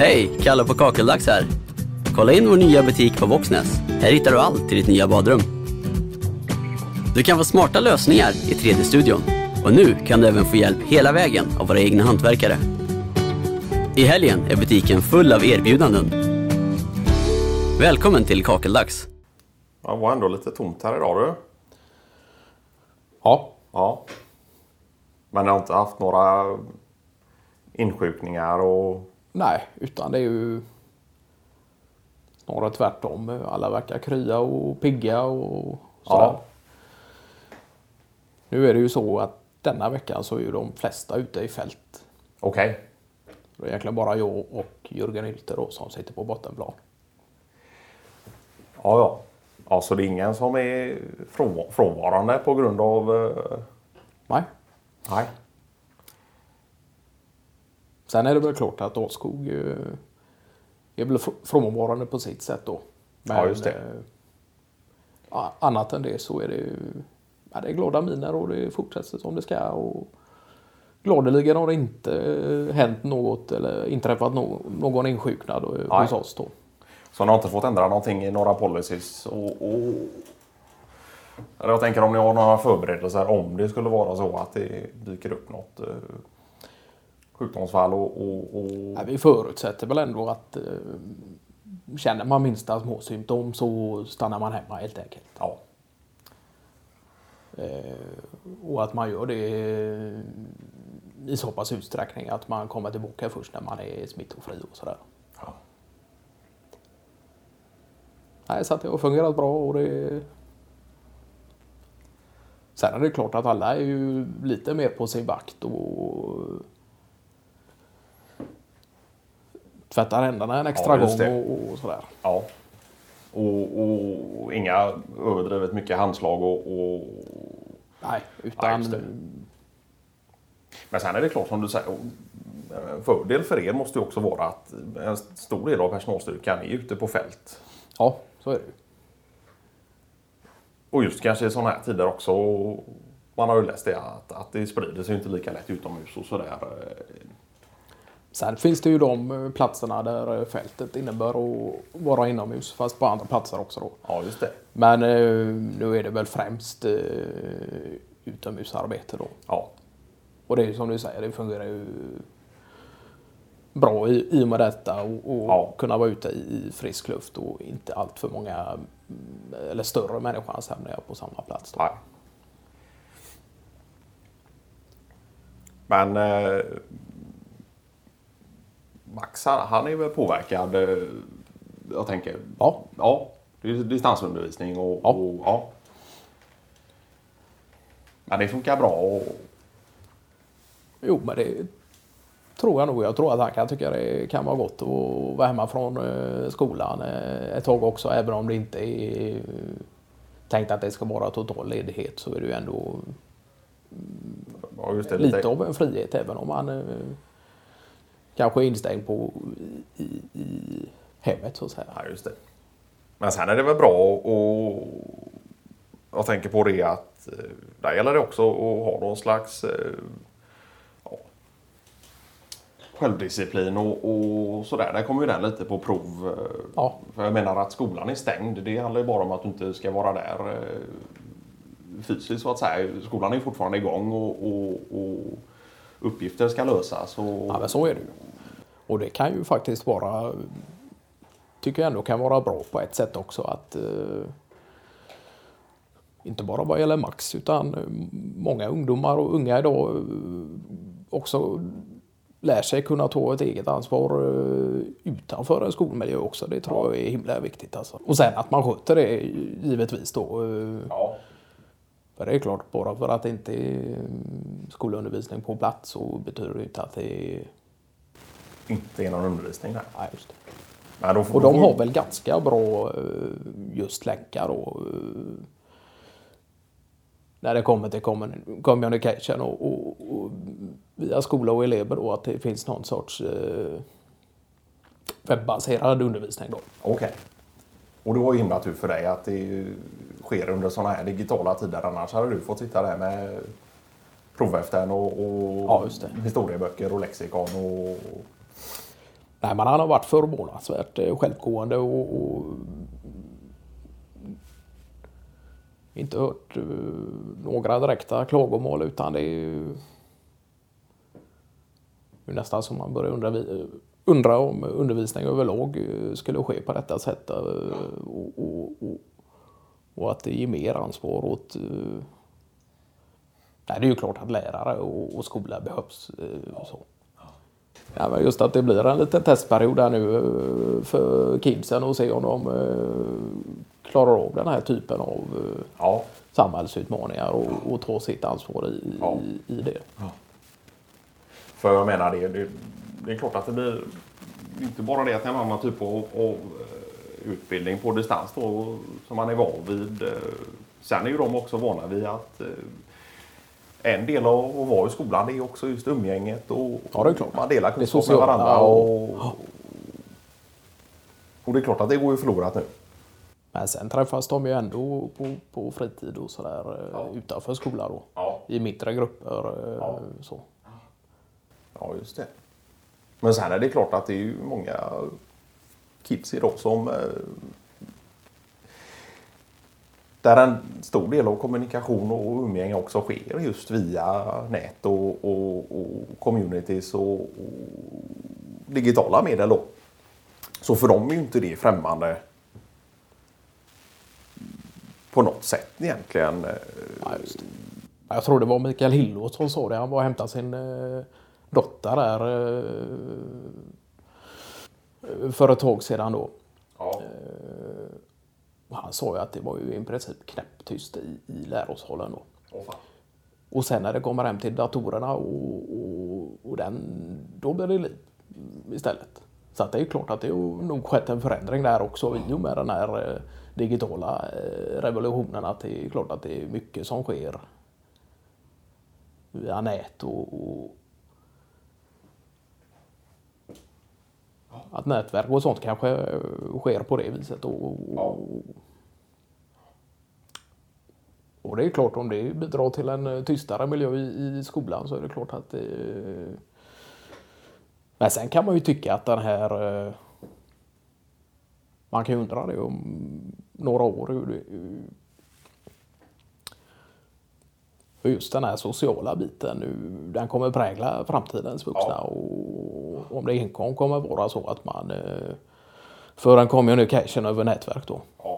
Hej, Kalle på Kakeldags här. Kolla in vår nya butik på Voxnäs. Här hittar du allt till ditt nya badrum. Du kan få smarta lösningar i 3D-studion. Och nu kan du även få hjälp hela vägen av våra egna hantverkare. I helgen är butiken full av erbjudanden. Välkommen till Kakeldags. Det var ändå lite tomt här idag du. Ja, Ja. Men jag har inte haft några insjukningar och... nej, utan det är ju snarare tvärtom. Alla verkar krya och pigga och sådär. Ja. Nu är det ju så att denna veckan så är ju de flesta ute i fält. Okej. Det är egentligen bara jag och Jörgen Hylte då som sitter på bottenplan. Ja, ja. Ja, så det är ingen som är från- frånvarande på grund av... eh, Nej. Nej. Sen är det väl klart att Åskog är väl fr- frånvarande på sitt sätt då. Men, Ja, just det. eh, annat än det så är det ju ja, det är glada miner och det fortsätter som det ska. Och gladeligen har det inte eh, hänt något eller inträffat no någon insjuknad eh, Nej. hos oss då. Så ni har inte fått ändra någonting i några policies och... och... Jag tänker om ni har några förberedelser om det skulle vara så att det dyker upp något eh, sjukdomsfall och... och, och... Ja, vi förutsätter väl ändå att eh, känner man minsta små symptom så stannar man hemma helt enkelt. Ja. Eh, och att man gör det i så pass utsträckning att man kommer tillbaka först när man är smittofri och sådär. Ja. Nej, så att det har fungerat bra och det... Sen är det klart att alla är ju lite mer på sin vakt och tvättar händerna en extra Ja, gång och, och sådär. Ja. Och, och inga överdrivet mycket handslag och, och... Nej, Ja, utan det. Men sen är det klart som du säger. En fördel för er måste ju också vara att en stor del av personalstyrkan är ute på fält. ja, så är det ju. Och just kanske i sådana här tider också. Man har ju läst det att, att det sprider sig inte lika lätt utomhus och sådär. Sen finns det ju de eh, platserna där eh, fältet innebär att vara inomhus, fast på andra platser också då. Ja, just det. Men eh, nu är det väl främst utomhusarbete då. Ja, Och det är ju som du säger, det fungerar ju bra i, i och med detta och, och Ja. kunna vara ute i, i frisk luft och inte allt för många mm, eller större människoansamlingar på samma plats. Då. nej. Men eh, Max, han, är väl påverkad. Eh, jag tänker, Ja, Ja, det är distansundervisning och Ja. och ja. Men det funkar bra och jo men det tror jag nog. Jag tror att han kan tycka det kan vara gott att vara hemma från eh, skolan eh, ett tag också. Även om det inte är tänkt att det ska vara total ledighet så är det ju ändå ja, det, lite av en frihet även om man kanske är instängd på i, i hemmet så att säga. Ja, just det. Men sen är det väl bra och jag tänker på det att eh, där gäller det också att ha någon slags eh, ja, självdisciplin och, och sådär. Där kommer ju den lite på prov. eh, Ja. För jag menar att skolan är stängd. Det handlar ju bara om att du inte ska vara där fysiskt så att säga. Skolan är fortfarande igång och, och, och uppgifter ska lösas. Och, Ja, men så är det ju. Och det kan ju faktiskt vara, tycker jag ändå kan vara bra på ett sätt också att eh, inte bara vad gäller Max utan eh, många ungdomar och unga idag eh, också lär sig kunna ta ett eget ansvar eh, utanför en skolmiljö också. Det tror jag är himla viktigt. Alltså. Och sen att man sköter det givetvis då. ja. För det är klart, bara för att det inte är mm, skolundervisning på plats så betyder det inte att det är... Inte är någon undervisning där. Nej, just det. Men då får, Och de har väl ganska bra eh, just länkar då. eh, När det kommer till commun- communication och, och, och via skola och elever då att det finns någon sorts eh, webbaserad undervisning då. Okej. Och det var ju himla tur för dig att det sker under sådana här digitala tider. Annars hade du fått sitta där med provhäften och, och Ja, historieböcker och lexikon och... Nej, men han har varit förvånansvärt eh, självgående och, och inte hört uh, några direkta klagomål utan det är ju det är nästan som man börjar undra, undra om undervisning överlag eh, skulle ske på detta sätt. Och, och, och, och att det ger mer ansvar åt Nej, det är ju klart att lärare och, och skola behövs. Och så. Ja, men just att det blir en liten testperiod där nu eh, för kidsen och se om de eh, klarar av den här typen av eh, ja. samhällsutmaningar och, och ta sitt ansvar i, ja. i, i, det. Ja. För jag menar det, det, det, är klart att det blir inte bara det att det är en annan typ av, av utbildning på distans då, som man är van vid. Sen är ju de också vana vid att en del av att vara i skolan är också just umgänget och ja, det är klart. man delar kunskap med varandra. Och, och det är klart att det går ju förlorat nu. Men sen träffas de ju ändå på, på fritid och sådär eh, ja. utanför skolan då. Ja. I mindre grupper. Eh, ja. Så. ja, just det. Men sen är det klart att det är ju många kids idag som eh, där en stor del av kommunikation och umgänge också sker just via nät och, och, och communities och, och, digitala medel. Då. Så för dem är ju inte det främmande på något sätt egentligen. Eh. Ja, Jag tror det var Mikael Hillås som sa det. Han var och hämtade sin eh, dotter där eh, för ett tag sedan då. Ja. Eh, han sa ju att det var ju i princip knäpptyst i, i lärosalen då. Oh, och sen när det kommer hem till datorerna och, och, och den, då blir det liv istället. Så att det är klart att det har nog skett en förändring där också i och med den här eh, digitala revolutionen. Att det är klart att det är mycket som sker via nät och, och att nätverk och sånt kanske sker på det viset. Och, ja. och det är klart om det bidrar till en tystare miljö i, i skolan så är det klart att det... Men sen kan man ju tycka att den här... Eh, man kan ju undra det om några år hur, hur just den här sociala biten nu, den kommer prägla framtidens vuxna. Ja. Och om det enkom kommer vara så att man eh, ju nu cashen över nätverk då. Ja.